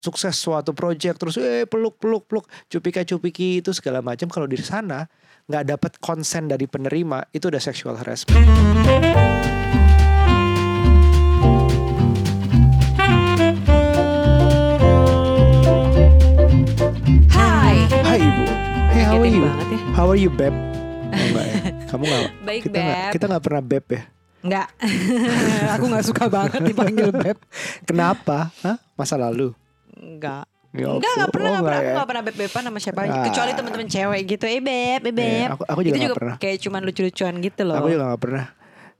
sukses suatu project terus eh peluk peluk peluk cupika cupiki itu segala macam kalau di sana nggak dapat konsen dari penerima itu udah sexual harassment. Hai. Hai ibu, hey how are you? ya. How are you beb? Enggak ya? Kamu nggak? Baik, kita nggak Beb. kita nggak pernah beb ya? Enggak. Aku nggak suka banget dipanggil beb. Kenapa? Hah? Masa lalu? Enggak. Enggak, enggak pernah, Oh, enggak pernah. nggak Aku ya? enggak pernah beb-beban sama siapa Ah. Kecuali teman-teman cewek gitu. Eh, beb, eh, beb. Eh, aku- aku juga Itu nggak juga pernah. kayak cuman lucu-lucuan gitu loh. Aku juga gak pernah.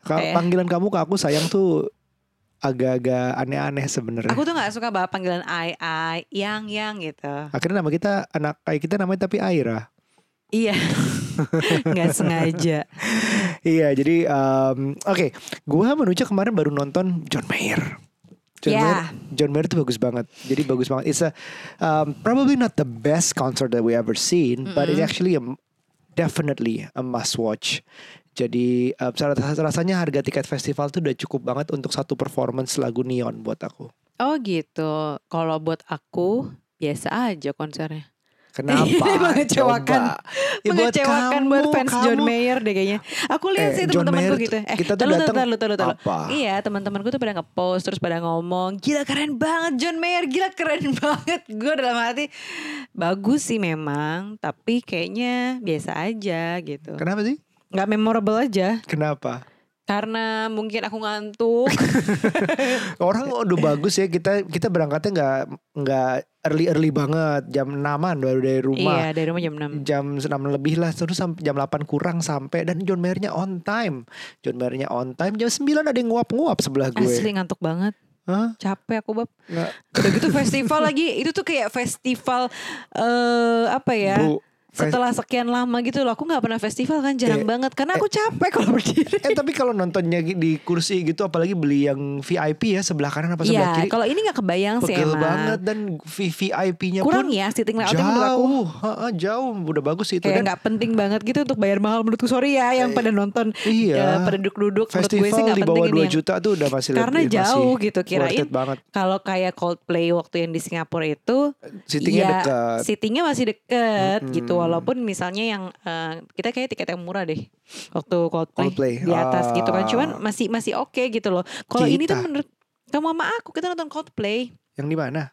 Ka- Panggilan kamu ke aku sayang tuh agak-agak aneh-aneh sebenarnya. Aku tuh gak suka banget panggilan ai, ai, yang, yang gitu. Akhirnya nama kita anak kayak kita namanya tapi Aira. Iya. Nggak sengaja. Iya, jadi um, oke, gua menuju kemarin baru nonton John Mayer. John Ya. Mayer, John Mayer tuh bagus banget. Jadi bagus banget. It's a um, probably not the best concert that we ever seen, but it's actually a, definitely a must watch. Jadi um, ras- rasanya harga tiket festival tuh udah cukup banget untuk satu performance lagu Neon buat aku. Oh gitu. Kalau buat aku biasa aja konsernya. Kenapa? Mengecewakan. Coba. Ya, buat Mengecewakan buat, kamu, fans John kamu- Mayer deh kayaknya. Aku lihat Eh, sih John teman-temanku gitu. tuh- Eh, kita tuh datang tahu. apa? Iya, teman-temanku tuh pada nge-post terus pada ngomong, "Gila keren banget John Mayer, gila keren banget." Gue dalam hati bagus sih memang, tapi kayaknya biasa aja gitu. Kenapa sih? Nggak memorable aja Kenapa? Karena mungkin aku ngantuk. Orang udah bagus ya kita kita berangkatnya nggak nggak early early banget jam 6 baru dari rumah. iya, dari rumah jam 6. Jam 6 lebih lah terus sampai jam 8 kurang sampai dan John Mayer-nya on time. John Mayer-nya on time jam 9 ada yang nguap-nguap sebelah gue. Asli ngantuk banget. Hah? Capek aku, Bab. Nggak. Udah gitu festival lagi itu tuh kayak festival eh apa ya? Bu, Setelah sekian lama gitu loh, aku nggak pernah festival kan jarang Eh, banget. Karena aku capek kalau berdiri. eh tapi kalau nontonnya di kursi gitu apalagi beli yang VIP ya sebelah kanan apa sebelah Iya, kiri. kalau ini nggak kebayang sih pegel emang. banget dan VIP-nya Kurang pun ya sitting layoutnya menurut aku. jauh, Ha-ha, jauh. Udah bagus itu kayak dan nggak penting banget gitu untuk bayar mahal menurutku. Sorry ya yang pada nonton iya. eh, pada duduk-duduk menurut gue sih nggak penting ini 2 yang- juta tuh udah masih karena lebih- jauh masih gitu kirain kalau kayak Coldplay waktu yang di Singapura itu Sittingnya ya, dekat. Sittingnya masih deket Mm-mm. gitu walaupun misalnya yang eh, kita kayak tiket yang murah deh waktu Coldplay, Coldplay, di atas gitu kan ah. cuman masih masih oke gitu loh. Kalau ini tuh menurut kamu sama aku kita nonton Coldplay. yang di mana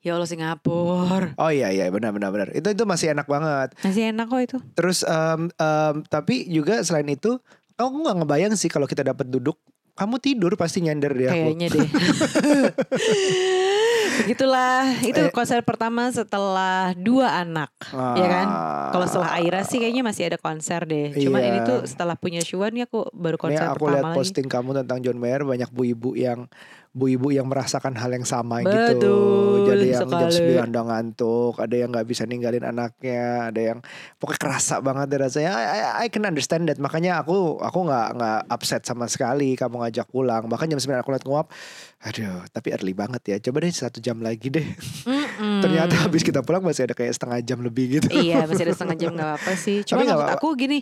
Ya Allah Singapura. oh iya iya benar benar benar itu itu masih enak banget Masih enak kok itu. terus em, em, tapi juga selain itu aku nggak ngebayang sih kalau kita dapat duduk kamu tidur pasti nyender di aku Kayaknya deh. Begitulah, itu Eh. konser pertama setelah dua anak, ya kan? Ah. Kalau setelah Aira sih kayaknya masih ada konser deh. Cuman Iya. ini tuh setelah punya Shuan ya aku baru Ini konser aku lihat pertama lagi. posting kamu tentang John Mayer banyak bu ibu yang bu ibu yang merasakan hal yang sama gitu. Betul Jadi yang jam sekali. 9 udah ngantuk, ada yang nggak bisa ninggalin anaknya, ada yang pokoknya kerasa banget deh rasanya. I, I, I can understand that. Makanya aku aku nggak nggak upset sama sekali kamu ngajak pulang. Bahkan jam 9 aku liat nguap. Aduh, tapi early banget ya. Coba deh satu jam lagi deh. Mm-mm. Ternyata habis kita pulang masih ada kayak setengah jam lebih gitu. iya masih ada setengah jam nggak apa-apa sih. Cuma nggak maksud aku gini,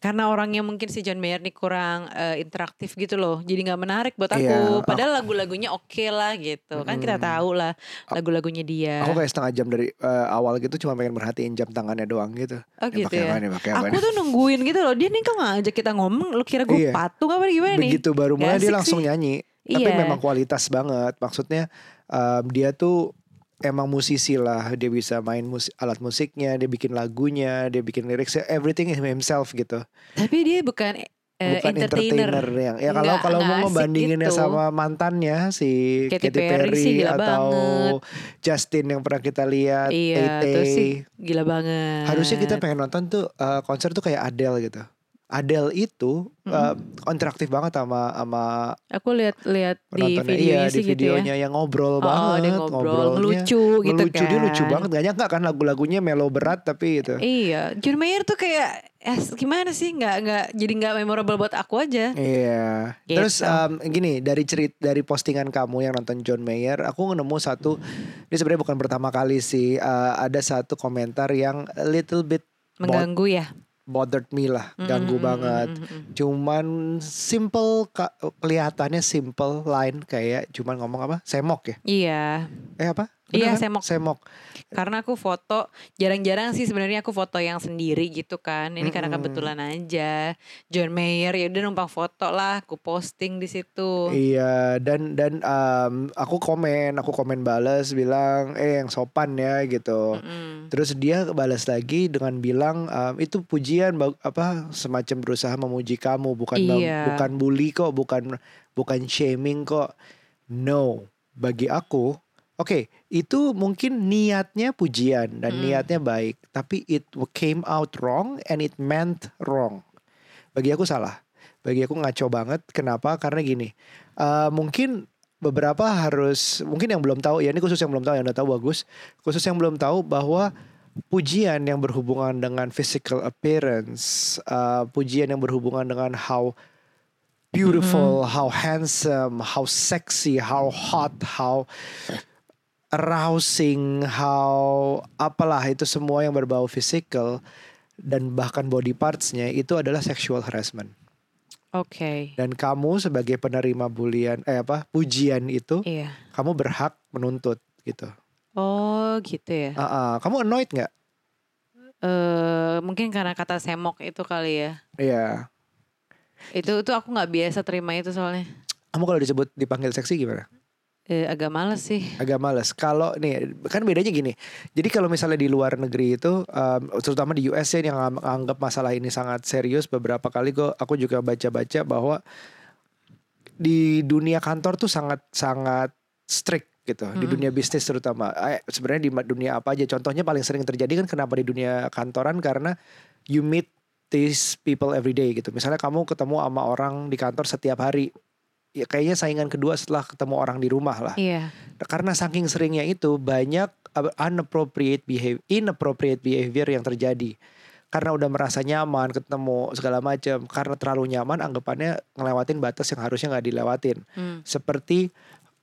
karena orangnya mungkin si John Mayer nih kurang eh, interaktif gitu loh, jadi nggak menarik buat aku. Iya. Padahal lagu-lagunya oke lah gitu, kan kita tahu lah lagu-lagunya dia. Aku kayak setengah jam dari eh, awal gitu cuma pengen merhatiin jam tangannya doang gitu. oh gitu ya. apa nih, pakai apa Aku tuh nungguin gitu loh. Dia nih kok ngajak kita ngomong, lu kira gue Iya. patung apa gimana nih? Begitu baru Gak mulai dia langsung sih. nyanyi. Tapi Iya. memang kualitas banget. Maksudnya em, dia tuh emang musisi lah. Dia bisa main musik, alat musiknya, dia bikin lagunya, dia bikin liriknya, everything himself gitu. Tapi dia bukan eh, Bukan entertainer. entertainer, yang ya kalau Nggak- kalau nggak mau asik ngebandinginnya gitu. sama mantannya si Katy Katy, Perry Perry, sih gila atau banget. Justin yang pernah kita lihat, Iya, terus sih gila banget. Harusnya kita pengen nonton tuh eh, konser tuh kayak Adele gitu. Adele itu eh, interaktif banget sama sama Aku lihat-lihat di videonya iya, sih di gitu ya. videonya yang ngobrol Oh, banget, dia ngobrol, ngelucu gitu ngelucu, dia lucu kan. banget. Gak nyangka kan lagu-lagunya melo berat tapi itu. Iya, John Mayer tuh kayak eh, gimana sih? Nggak nggak jadi nggak memorable buat aku aja. Iya. Gitu. Terus em, gini dari cerit dari postingan kamu yang nonton John Mayer, aku nemu satu. Ini sebenarnya bukan pertama kali sih. eh, ada satu komentar yang a little bit Mengganggu ya. Bothered me lah, ganggu Mm, mm, banget. mm, mm, mm. Cuman simple kelihatannya simple line kayak cuman ngomong apa? Semok ya? Iya, Eh apa? Iya, Bener kan? semok. Semok. Karena aku foto jarang-jarang sih sebenarnya aku foto yang sendiri gitu kan. Ini karena Mm-mm. kebetulan aja. John Mayer ya udah numpang foto lah, aku posting di situ. Iya dan dan um, aku komen, aku komen balas bilang eh yang sopan ya gitu. Mm-mm. Terus dia balas lagi dengan bilang um, itu pujian apa semacam berusaha memuji kamu bukan Iya. bukan bully kok, bukan bukan shaming kok. No, bagi aku Oke, itu mungkin niatnya pujian dan Mm. niatnya baik, tapi it came out wrong and it meant wrong. Bagi aku salah. Bagi aku ngaco banget. Kenapa? Karena gini, eh, mungkin beberapa harus, mungkin yang belum tahu ya ini khusus yang belum tahu yang udah tahu bagus. Khusus yang belum tahu bahwa pujian yang berhubungan dengan physical appearance, eh, pujian yang berhubungan dengan how beautiful, how handsome, how sexy, how hot, how arousing, how apalah itu semua yang berbau physical dan bahkan body partsnya itu adalah sexual harassment. Oke. Dan kamu sebagai penerima bulian eh apa pujian itu, Iya. kamu berhak menuntut gitu. Oh, gitu ya. Ah, ah. kamu annoyed nggak? Eh, mungkin karena kata semok itu kali ya. Iya. Itu itu aku nggak biasa terima itu soalnya. Kamu kalau disebut dipanggil seksi gimana? Eh, agak males sih. Agak males. Kalau nih kan bedanya gini. Jadi kalau misalnya di luar negeri itu, um, terutama di US ya yang ang- anggap masalah ini sangat serius. Beberapa kali kok aku juga baca-baca bahwa di dunia kantor tuh sangat sangat strict gitu. Di Mm. dunia bisnis terutama. Eh, sebenarnya di dunia apa aja. Contohnya paling sering terjadi kan kenapa di dunia kantoran karena you meet these people every day gitu. Misalnya kamu ketemu sama orang di kantor setiap hari. Ya kayaknya saingan kedua setelah ketemu orang di rumah lah. Iya. Karena saking seringnya itu banyak uh, inappropriate behavior, inappropriate behavior yang terjadi. Karena udah merasa nyaman ketemu segala macam. Karena terlalu nyaman anggapannya ngelewatin batas yang harusnya nggak dilewatin. Hmm. Seperti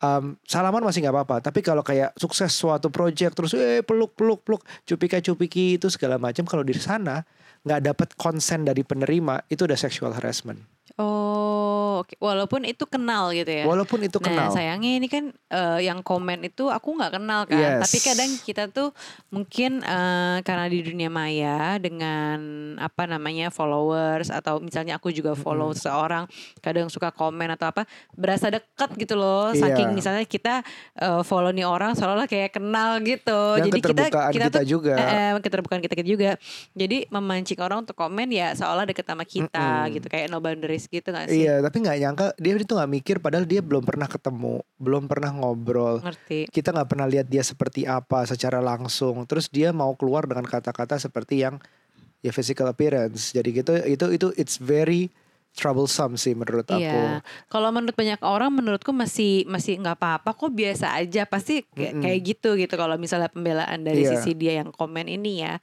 um, salaman masih nggak apa-apa. Tapi kalau kayak sukses suatu project terus eh peluk peluk peluk cupika cupiki itu segala macam kalau di sana nggak dapat konsen dari penerima itu udah sexual harassment. Oh, oke. Walaupun itu kenal gitu ya. Walaupun itu kenal. Nah sayangnya ini kan eh, yang komen itu aku nggak kenal kan. Yes. Tapi kadang kita tuh mungkin eh, karena di dunia maya dengan apa namanya followers atau misalnya aku juga follow seseorang kadang suka komen atau apa berasa dekat gitu loh. Iya. Saking misalnya kita eh, follow nih orang seolah-olah kayak kenal gitu. Dan Jadi kita kita, kita tuh, juga. eh, keterbukaan kita juga. Jadi memancing orang untuk komen ya seolah deket sama kita Mm-mm. gitu kayak no boundaries gitu gak sih? Iya, tapi nggak nyangka dia itu nggak mikir padahal dia belum pernah ketemu, belum pernah ngobrol. Ngerti. Kita nggak pernah lihat dia seperti apa secara langsung. Terus dia mau keluar dengan kata-kata seperti yang ya physical appearance. Jadi gitu itu itu it's very troublesome sih menurut aku. Iya. Kalau menurut banyak orang menurutku masih masih nggak apa-apa kok biasa aja pasti kayak, Mm-mm. kayak gitu gitu kalau misalnya pembelaan dari Iya. sisi dia yang komen ini ya.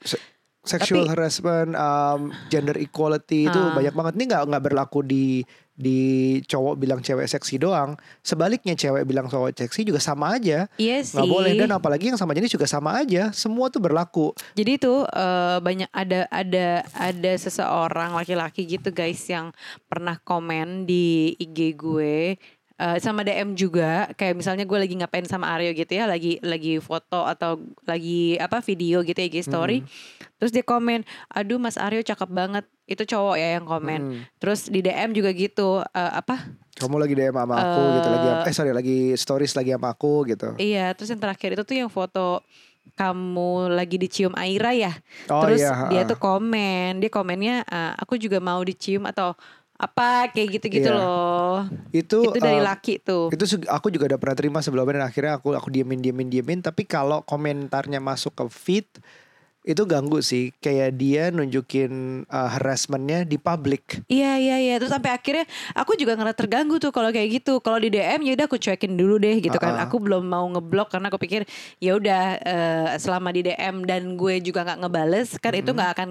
Sexual Tapi- harassment, um, gender equality itu Ah. banyak banget. Ini nggak nggak berlaku di di cowok bilang cewek seksi doang. Sebaliknya cewek bilang cowok seksi juga sama aja. Iya sih. nggak boleh dan apalagi yang sama jenis juga sama aja. Semua tuh berlaku. Jadi itu eh, banyak ada ada ada seseorang laki-laki gitu guys yang pernah komen di IG gue eh, sama DM juga kayak misalnya gue lagi ngapain sama Aryo gitu ya lagi lagi foto atau lagi apa video gitu ya IG story terus dia komen aduh Mas Aryo cakep banget itu cowok ya yang komen Mm. terus di DM juga gitu eh, apa Kamu lagi DM sama aku gitu lagi eh sorry lagi stories lagi sama aku gitu. iya terus yang terakhir itu tuh yang foto kamu lagi dicium Aira ya Oh Terus iya. dia tuh komen, dia komennya "Eh, aku juga mau dicium atau apa kayak gitu-gitu Iya. loh. itu Itu dari um, laki tuh. itu aku juga udah pernah terima sebelumnya dan akhirnya aku aku diemin diemin diemin tapi kalau komentarnya masuk ke feed itu ganggu sih kayak dia nunjukin uh, harassmentnya di publik Iya iya iya terus sampai akhirnya aku juga ngerasa terganggu tuh kalau kayak gitu. Kalau di DM ya udah aku cuekin dulu deh gitu kan. Uh-uh. Aku belum mau ngeblok karena aku pikir ya udah eh, selama di DM dan gue juga nggak ngebales kan itu nggak akan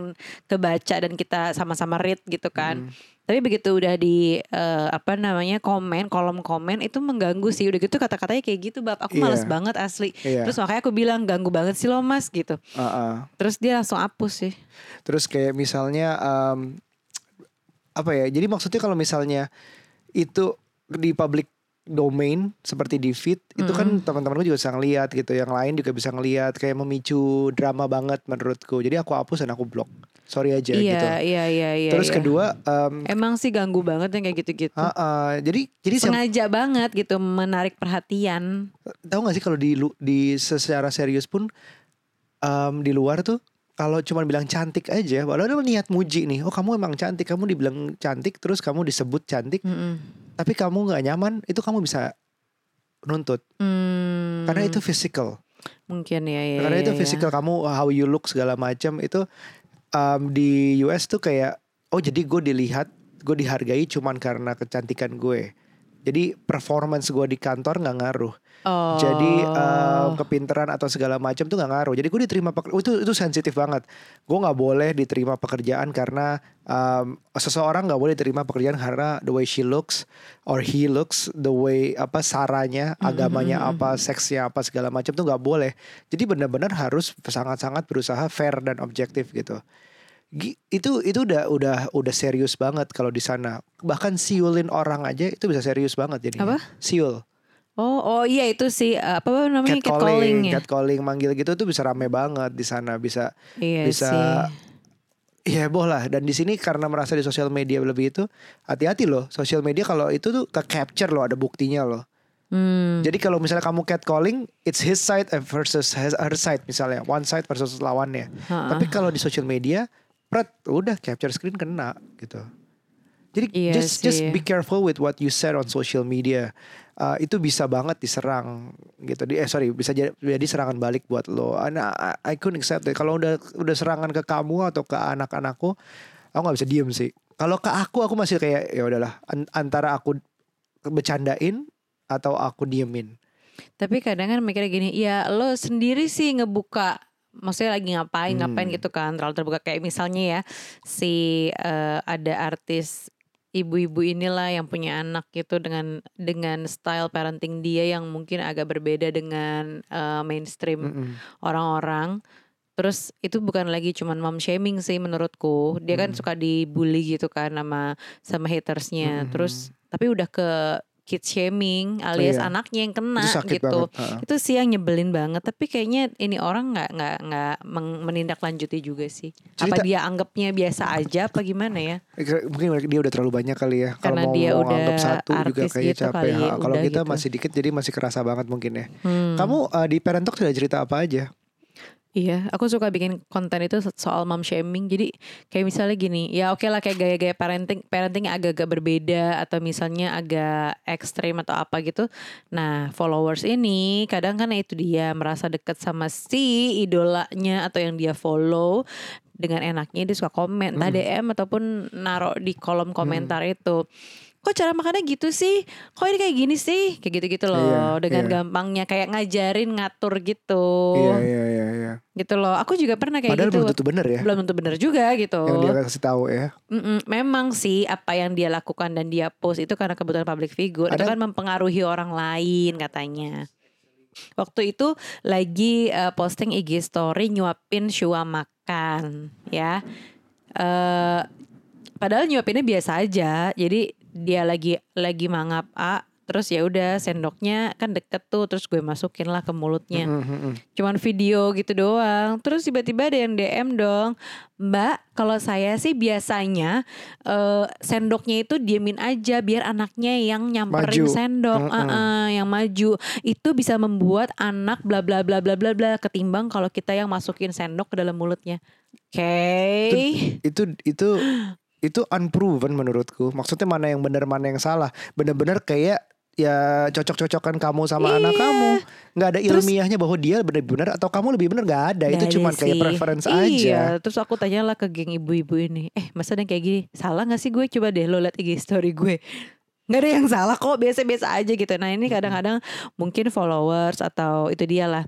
kebaca dan kita sama-sama read gitu kan. Tapi begitu udah di eh, apa namanya komen kolom komen itu mengganggu sih udah gitu kata-katanya kayak gitu bab aku Iya. males banget asli. Iya. Terus makanya aku bilang ganggu banget sih lo mas gitu. Uh-uh. Terus dia langsung hapus sih. terus kayak misalnya um, apa ya jadi maksudnya kalau misalnya itu di publik domain seperti di feed itu kan teman-temanku juga bisa ngeliat gitu yang lain juga bisa ngeliat kayak memicu drama banget menurutku jadi aku hapus dan aku blok sorry aja iya, gitu iya, iya, iya. terus iya. kedua em, Emang sih ganggu banget yang kayak gitu-gitu. ah, ah, jadi jadi siap- Sengaja banget gitu menarik perhatian. tahu gak sih kalau di lu- di secara serius pun em, di luar tuh kalau cuma bilang cantik aja, padahal niat muji nih, oh kamu emang cantik, kamu dibilang cantik, terus kamu disebut cantik, Mm-mm. tapi kamu nggak nyaman, itu kamu bisa nuntut, Hmm, karena itu physical, mungkin ya ya. karena ya, itu ya. physical kamu how you look segala macam itu em, di US tuh kayak, oh jadi gue dilihat, gue dihargai cuman karena kecantikan gue, jadi performance gue di kantor nggak ngaruh. Oh. Jadi eh, kepinteran atau segala macam tuh nggak ngaruh. Jadi gue diterima peker- oh, itu itu sensitif banget. Gue nggak boleh diterima pekerjaan karena em, seseorang nggak boleh diterima pekerjaan karena the way she looks or he looks, the way apa saranya, agamanya apa, seksnya apa segala macam tuh nggak boleh. Jadi benar-benar harus sangat-sangat berusaha fair dan objektif gitu. Gi- itu itu udah udah udah serius banget kalau di sana. Bahkan siulin orang aja itu bisa serius banget jadi. Apa? Siul. Oh, oh iya itu sih uh, apa namanya catcalling ya. catcalling, manggil gitu tuh bisa rame banget di sana, bisa Iya bisa sih. ya heboh lah. Dan di sini karena merasa di sosial media lebih itu, hati-hati loh. Sosial media kalau itu tuh ke capture loh, ada buktinya loh. Hmm. Jadi kalau misalnya kamu catcalling, it's his side versus his- her side misalnya, one side versus lawannya. Ha-ha. Tapi kalau di sosial media, pret udah capture screen kena gitu. Jadi Iya just just sih. be careful with what you said on social media. Uh, itu bisa banget diserang gitu. Di, eh sorry, bisa jadi, jadi serangan balik buat lo. Nah, I, I couldn't accept it. Kalau udah udah serangan ke kamu atau ke anak-anakku, aku nggak bisa diem sih. Kalau ke aku, aku masih kayak ya udahlah. An- antara aku bercandain atau aku diemin. Tapi kadang kan mikirnya gini, ya lo sendiri sih ngebuka maksudnya lagi ngapain ngapain Hmm. gitu kan terlalu terbuka kayak misalnya ya si eh, ada artis ibu-ibu inilah yang punya anak gitu dengan dengan style parenting dia yang mungkin agak berbeda dengan eh, mainstream orang-orang. Terus itu bukan lagi cuman mom shaming sih menurutku. Dia kan Hmm. suka dibully gitu kan sama sama hatersnya. Mm-mm. Terus tapi udah ke kid shaming alias Iya. anaknya yang kena Itu sakit gitu. banget. Itu sih yang nyebelin banget. Tapi kayaknya ini orang nggak nggak nggak menindaklanjuti juga sih. Apa Cerita- dia anggapnya biasa aja apa gimana ya? Mungkin dia udah terlalu banyak kali ya. Kalau Karena mau, dia mau udah anggap satu juga kayaknya gitu capek. ya, Kalau kita gitu. masih dikit jadi masih kerasa banget mungkin ya. Hmm. Kamu uh, di Parent Talk sudah cerita apa aja? Iya, aku suka bikin konten itu soal mom shaming. Jadi kayak misalnya gini, ya oke lah kayak gaya-gaya parenting, parenting agak-agak berbeda atau misalnya agak ekstrim atau apa gitu. Nah, followers ini kadang kan itu dia merasa deket sama si idolanya atau yang dia follow dengan enaknya dia suka komen, entah DM ataupun naruh di kolom komentar itu. Kok cara makannya gitu sih? Kok ini kayak gini sih? Kayak gitu-gitu loh. Iya, dengan iya. gampangnya kayak ngajarin ngatur gitu Iya iya iya iya. gitu loh. Aku juga pernah kayak Padahal gitu. belum tentu bener ya. Belum tentu bener juga gitu. Yang dia kasih tahu ya. Mm-mm. Memang sih apa yang dia lakukan dan dia post itu karena kebutuhan public figure itu Ada- kan mempengaruhi orang lain katanya. Waktu itu lagi eh, posting IG story nyuapin Shua makan ya. eh padahal nyuapinnya biasa aja. Jadi dia lagi lagi mangap A terus ya udah sendoknya kan deket tuh terus gue masukin lah ke mulutnya Mm, mm, mm. cuman video gitu doang. Terus tiba-tiba ada yang DM dong, Mbak, kalau saya sih biasanya eh, sendoknya itu diemin aja biar anaknya yang nyamperin Maju. sendok, Mm-mm. Ah, ah, yang maju. Itu bisa membuat anak bla bla bla bla bla bla ketimbang kalau kita yang masukin sendok ke dalam mulutnya. Oke. Itu itu itu unproven menurutku. Maksudnya mana yang benar mana yang salah. Bener-bener kayak ya cocok-cocokan kamu sama Iya. anak kamu. nggak ada Terus- ilmiahnya bahwa dia benar-benar atau kamu lebih benar nggak ada. Itu Nggak cuma kayak preference iya. aja. Terus aku tanyalah ke geng ibu-ibu ini, eh masa ada yang kayak gini? Salah gak sih gue? Coba deh lo liat IG story gue. Gak ada yang salah kok, biasa-biasa aja gitu. Nah ini kadang-kadang mungkin followers atau itu dia lah.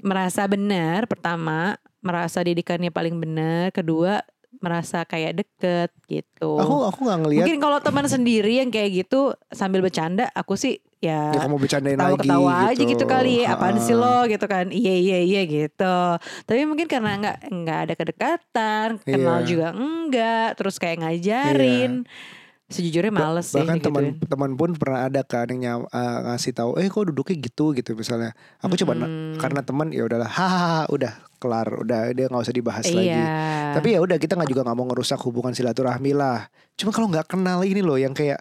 Merasa benar, pertama, merasa didikannya paling benar. Kedua, merasa kayak deket gitu. Aku aku nggak ngelihat Mungkin kalau teman sendiri yang kayak gitu sambil bercanda, aku sih ya ya kamu bercandain lagi ketawa-ketawa aja gitu. kali. Ya apaan sih lo? Gitu kan. Iya iya iya gitu. Tapi mungkin karena nggak nggak ada kedekatan kenal Iya. juga enggak terus kayak ngajarin Sejujurnya males sih bahkan teman-teman pun pernah ada kan yang uh, ngasih tahu eh kok duduknya gitu? Gitu misalnya. Aku coba na- Mm-mm. karena teman ya udahlah hahaha udah kelar udah dia nggak usah dibahas lagi. Iya. tapi ya udah kita nggak juga nggak mau ngerusak hubungan silaturahmi lah. Cuma kalau nggak kenal ini loh yang kayak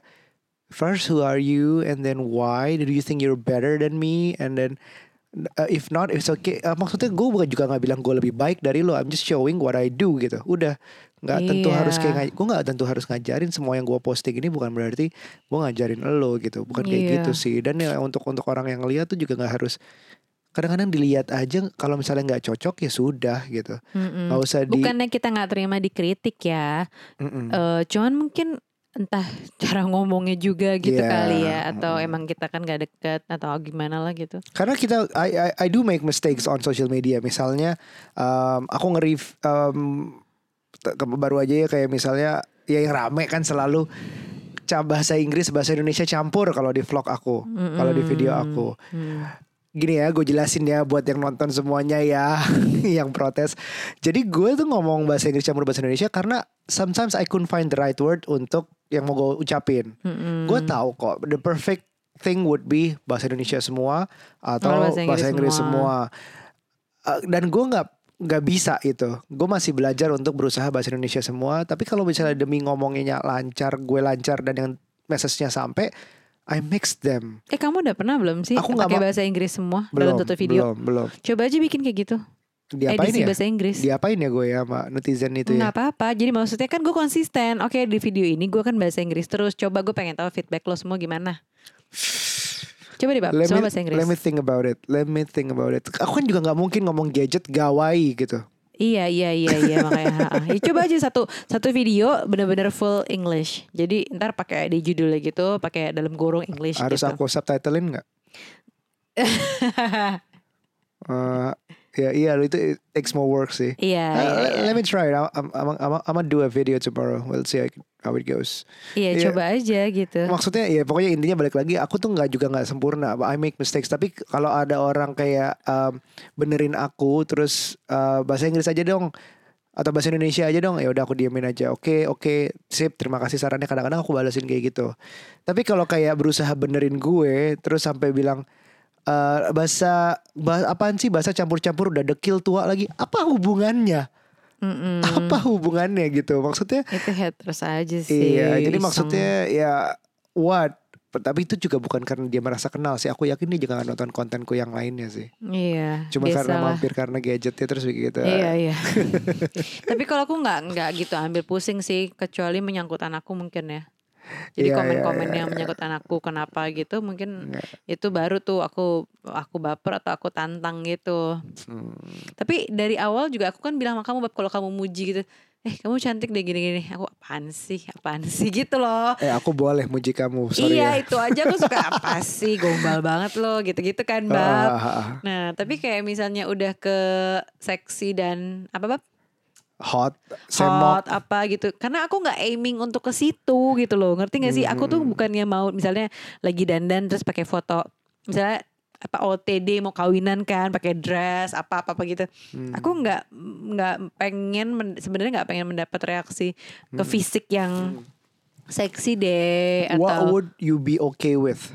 first who are you? And then why? Do you think you're better than me? And then uh, if not it's okay. Uh, maksudnya gue bukan juga nggak bilang gue lebih baik dari lo I'm just showing what I do gitu. Udah nggak tentu Iya. harus kayak gue nggak tentu harus ngajarin semua yang gue posting ini bukan berarti gue ngajarin lo gitu bukan kayak Iya. gitu sih dan ya untuk untuk orang yang lihat tuh juga nggak harus kadang-kadang dilihat aja kalau misalnya nggak cocok ya sudah gitu nggak usah di Bukannya kita nggak terima dikritik ya, Mm-mm. Eh, cuman mungkin entah cara ngomongnya juga gitu Iya, kali ya, atau mm-mm. emang kita kan nggak deket atau gimana lah gitu. Karena kita I, I I do make mistakes on social media. Misalnya um, aku nge-review um, baru aja ya kayak misalnya ya yang rame kan selalu bahasa Inggris bahasa Indonesia campur kalau di vlog aku, kalau di video aku. Hmm. Gini ya, gue jelasin ya buat yang nonton semuanya ya, yang protes. Jadi gue tuh ngomong bahasa Inggris campur bahasa Indonesia karena sometimes I couldn't find the right word untuk yang mau gue ucapin. Mm-mm. Gue tahu kok the perfect thing would be bahasa Indonesia semua atau Oh, bahasa bahasa Inggris, Inggris semua. Uh, dan gue nggak nggak bisa itu. Gue masih belajar untuk berusaha bahasa Indonesia semua. Tapi kalau misalnya demi ngomongnya lancar, gue lancar dan yang message-nya sampai, I mix them. Eh kamu udah pernah belum sih Aku pakai bahasa Inggris semua Belum, dalam satu video? belum, belum. Coba aja bikin kayak gitu. Diapain Edisi ya? bahasa Inggris. Diapain ya gue ya sama netizen itu ya? Nggak apa-apa. Jadi maksudnya kan gue konsisten. Oke di video ini gue kan bahasa Inggris terus. Coba gue pengen tahu feedback lo semua gimana. Coba deh Bab, Let me, bahasa Inggris. let me think about it. Let me think about it. Aku kan juga nggak mungkin ngomong gadget gawai gitu. Iya iya iya iya makanya. ha, ha. Ya, coba aja satu satu video bener-bener full English. Jadi ntar pakai di judulnya gitu, pakai dalam kurung English Harus gitu. aku subtitlein nggak? Eh, ya iya itu it takes more work sih. Iya, Uh, iya, let, let me try it. I'm, I'm, I'm, I'm, I'm gonna do a video tomorrow. We'll see how- how it goes. Iya, Iya. coba aja gitu. Maksudnya ya pokoknya intinya balik lagi. Aku tuh nggak juga nggak sempurna. I make mistakes. Tapi kalau ada orang kayak um, benerin aku, terus uh, bahasa Inggris aja dong atau bahasa Indonesia aja dong. Ya udah aku diemin aja. Oke oke sip. Terima kasih sarannya. Kadang-kadang aku balasin kayak gitu. Tapi kalau kayak berusaha benerin gue, terus sampai bilang eh bahasa bah, apaan sih bahasa campur-campur udah dekil tua lagi. Apa hubungannya? Mm-mm. Apa hubungannya gitu? Maksudnya Itu haters aja sih. Iya, jadi maksudnya ya what? Tapi itu juga bukan karena dia merasa kenal sih. Aku yakin dia juga gak nonton kontenku yang lainnya sih. Iya. Cuma karena mampir karena gadgetnya terus begitu. Iya iya. Tapi kalau aku nggak nggak gitu ambil pusing sih, kecuali menyangkut anakku mungkin ya. Jadi Iya, komen-komen iya, yang iya. menyangkut anakku kenapa gitu mungkin itu baru tuh aku aku baper atau aku tantang gitu. Hmm. Tapi dari awal juga aku kan bilang sama kamu Bab kalau kamu muji gitu, eh kamu cantik deh gini-gini. Aku apaan sih? Apaan sih gitu loh. Eh aku boleh muji kamu, sorry iya ya. itu aja aku suka apa sih gombal banget loh gitu-gitu kan Ah, Bab. ah, ah. Nah tapi kayak misalnya udah ke seksi dan apa Bab? Hot, semok. hot apa gitu karena aku nggak aiming untuk ke situ gitu loh ngerti gak sih aku tuh Hmm. bukannya mau misalnya lagi dandan terus pakai foto misalnya apa OTD mau kawinan kan pakai dress apa apa apa gitu Hmm. aku nggak nggak pengen sebenarnya nggak pengen mendapat reaksi ke fisik yang seksi deh Hmm. What atau would you be okay with?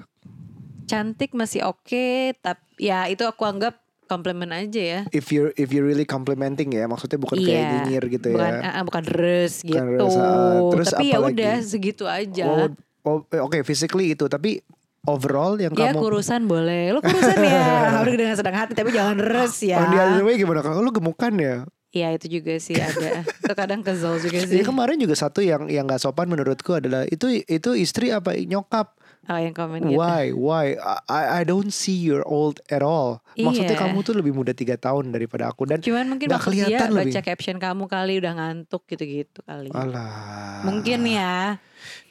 cantik masih oke tapi ya itu aku anggap komplimen aja ya If you're if you're really complimenting ya, maksudnya bukan kayak nyinyir gitu bukan, ya. ah, bukan res gitu. res, ah. Terus Tapi ya udah segitu aja. Oh, oh, eh, Oke, physically itu, tapi overall yang ya kamu kurusan boleh. Lo kurusan ya. Harus dengan sedang hati tapi jangan res ya. On the other way gimana? Kalau lu gemukan ya? Iya itu juga sih ada. itu kadang kesel juga sih. Jadi kemarin juga satu yang yang nggak sopan menurutku adalah itu itu istri apa nyokap? Oh yang komen gitu. Why? Why? I I don't see you're old at all. Maksudnya Iya. kamu tuh lebih muda tiga tahun daripada aku dan Cuman mungkin nggak maksud dia kelihatan baca lebih. caption kamu kali udah ngantuk gitu-gitu kali. Alah. Mungkin ya.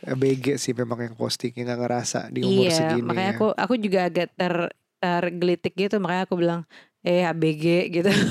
BG sih memang yang postingnya nggak ngerasa di umur Iya, segini. makanya ya. aku aku juga agak ter tergelitik gitu makanya aku bilang eh ABG gitu.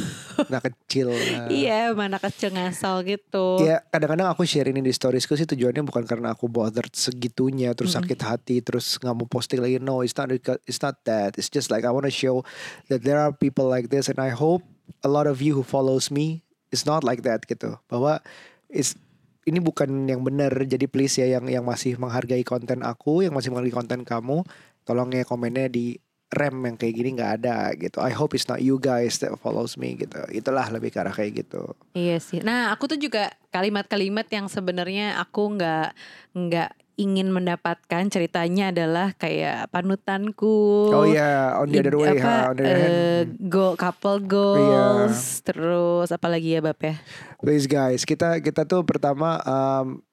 Nah kecil. Iya, mana kecil ngasal gitu. Ya kadang-kadang aku share ini di storiesku sih tujuannya bukan karena aku bothered segitunya terus sakit hati terus nggak mau posting lagi no it's not it's not that it's just like I want to show that there are people like this and I hope a lot of you who follows me is not like that gitu bahwa is ini bukan yang benar. Jadi please ya yang yang masih menghargai konten aku, yang masih menghargai konten kamu, tolong ya komennya di rem yang kayak gini nggak ada gitu. I hope it's not you guys that follows me gitu. Itulah lebih ke arah kayak gitu. Iya sih. Nah, aku tuh juga kalimat-kalimat yang sebenarnya aku nggak nggak ingin mendapatkan ceritanya adalah kayak panutanku. Oh iya, on the other way, apa, ha, on the other hand. eh, go couple goals, terus apa lagi ya Bab ya? Please guys, kita kita tuh pertama um,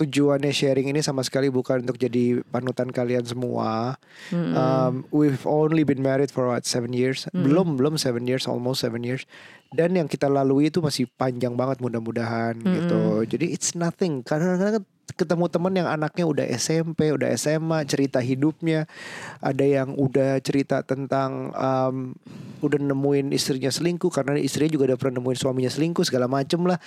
tujuannya sharing ini sama sekali bukan untuk jadi panutan kalian semua. Mm-mm. Um, we've only been married for what seven years? Mm. Belum belum seven years, almost seven years. Dan yang kita lalui itu masih panjang banget mudah-mudahan gitu. Jadi it's nothing. Kadang-kadang ketemu teman yang anaknya udah SMP, udah SMA, cerita hidupnya. Ada yang udah cerita tentang um, udah nemuin istrinya selingkuh karena istrinya juga udah pernah nemuin suaminya selingkuh segala macem lah.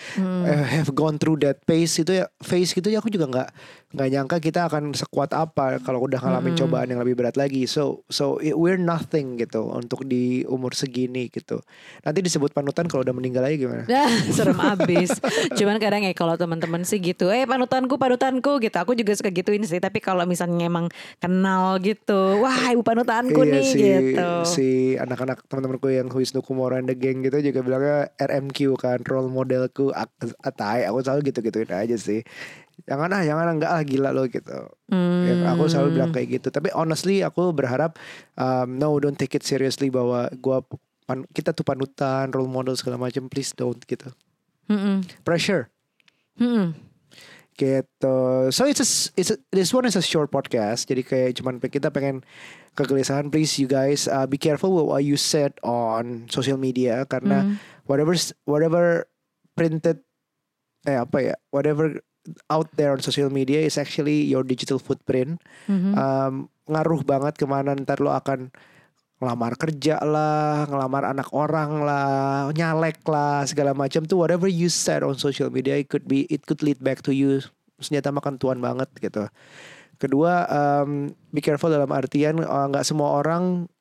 Eh, have gone through that phase itu ya phase gitu ya aku juga nggak nggak nyangka kita akan sekuat apa kalau udah ngalamin cobaan yang lebih berat lagi. So so it- we're nothing gitu untuk di umur segini gitu. Nanti disebut panutan kalau udah meninggal lagi gimana? Dah, serem abis. Cuman kadang ya kalau teman-teman sih gitu, eh panutanku, panutanku gitu. Aku juga suka gituin sih. Tapi kalau misalnya emang kenal gitu, wah ibu panutanku iya nih si gitu. si anak-anak teman-temanku yang Wisnu Kumoro and the gang gitu juga bilangnya RMQ kan role modelku atai aku selalu gitu-gituin aja sih jangan ah jangan ah, enggak ah gila lo gitu. Hmm. Ya, aku selalu bilang kayak gitu. Tapi honestly aku berharap um, no don't take it seriously bahwa gua pan- kita tuh panutan role model segala macam please don't gitu. Mm-mm. pressure. Mm-mm. gitu. So it's a, it's a, this one is a short podcast. Jadi kayak cuman kita pengen kegelisahan. Please you guys uh, be careful with what you said on social media. Karena Mm. whatever whatever printed eh apa ya? Whatever out there on social media is actually your digital footprint Mhm. um, ngaruh banget ke mana ntar lo akan ngelamar kerja lah, ngelamar anak orang lah, nyalek lah, segala macam tuh whatever you said on social media it could be it could lead back to you senjata makan tuan banget gitu. Kedua, um, be careful dalam artian uh, nggak semua orang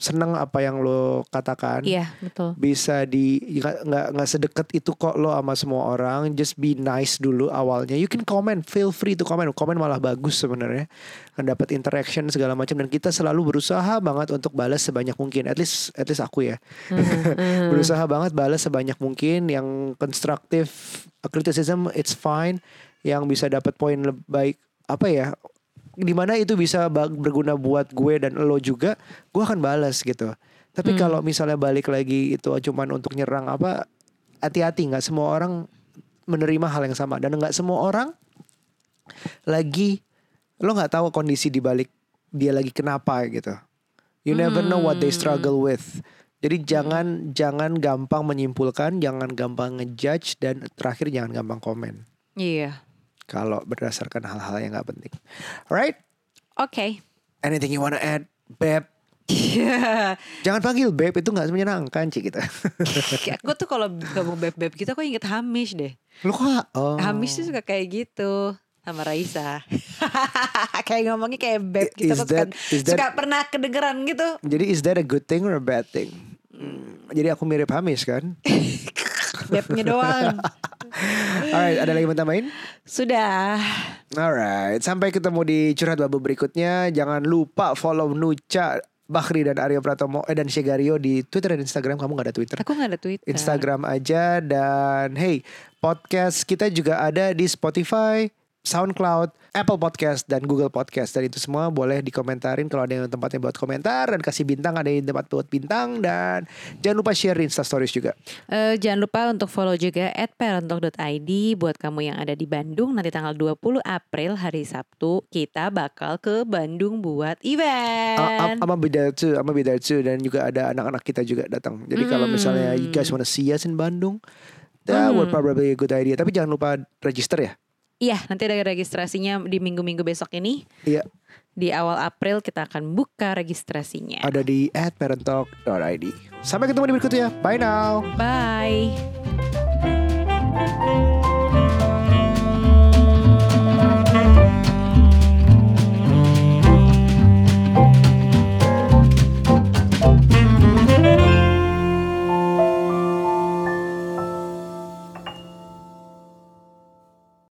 seneng apa yang lo katakan. Iya betul. bisa di nggak nggak sedekat itu kok lo sama semua orang. Just be nice dulu awalnya. You can comment feel free to comment. Comment malah bagus sebenarnya. Kan dapat interaction segala macam. Dan kita selalu berusaha banget untuk balas sebanyak mungkin. At least at least aku ya. Mhm. berusaha banget balas sebanyak mungkin. Yang konstruktif criticism it's fine. Yang bisa dapat poin lebih baik apa ya di mana itu bisa berguna buat gue dan lo juga gue akan balas gitu. Tapi Hmm. kalau misalnya balik lagi itu cuman untuk nyerang apa hati-hati. Nggak semua orang menerima hal yang sama. Dan nggak semua orang lagi lo nggak tahu kondisi di balik dia lagi kenapa gitu. You never know what they struggle with. Jadi jangan jangan gampang menyimpulkan jangan gampang ngejudge dan terakhir jangan gampang komen. Iya. Kalau berdasarkan hal-hal yang nggak penting alright Oke. anything you wanna add beb Iya. jangan panggil beb itu nggak menyenangkan sih kita Aku tuh kalau ngomong beb-beb gitu aku inget Hamish deh. lo kok oh. Hamish tuh suka kayak gitu sama Raisa. kayak ngomongnya kayak beb gitu. is Aku suka, that- is that- suka pernah kedengeran gitu. jadi is that a good thing or a bad thing Hmm, jadi aku mirip Hamis kan Bebnya doang. Alright ada lagi mau tambahin Sudah. Alright, sampai ketemu di curhat babu berikutnya. Jangan lupa follow Nuca, Bakri dan Aryo Pratomo eh, dan Shegario di Twitter dan Instagram. Kamu gak ada Twitter? Aku gak ada Twitter. Instagram aja dan hey, podcast kita juga ada di Spotify, SoundCloud, Apple Podcast dan Google Podcast dan itu semua boleh dikomentarin kalau ada yang tempatnya buat komentar dan kasih bintang ada yang tempat buat bintang dan jangan lupa share di Insta Stories juga. Eh, jangan lupa untuk follow juga at parentalk.id buat kamu yang ada di Bandung nanti tanggal 20 April hari Sabtu kita bakal ke Bandung buat event. I'm be there too, I'm be there too dan juga ada anak-anak kita juga datang. Jadi kalau Hmm. misalnya you guys wanna see us in Bandung, that would probably a good idea. Tapi jangan lupa register ya. Iya, nanti ada registrasinya di minggu-minggu besok ini. Iya, Di awal April kita akan buka registrasinya. ada di @parentalk.id. Sampai ketemu di berikutnya. Bye now. Bye.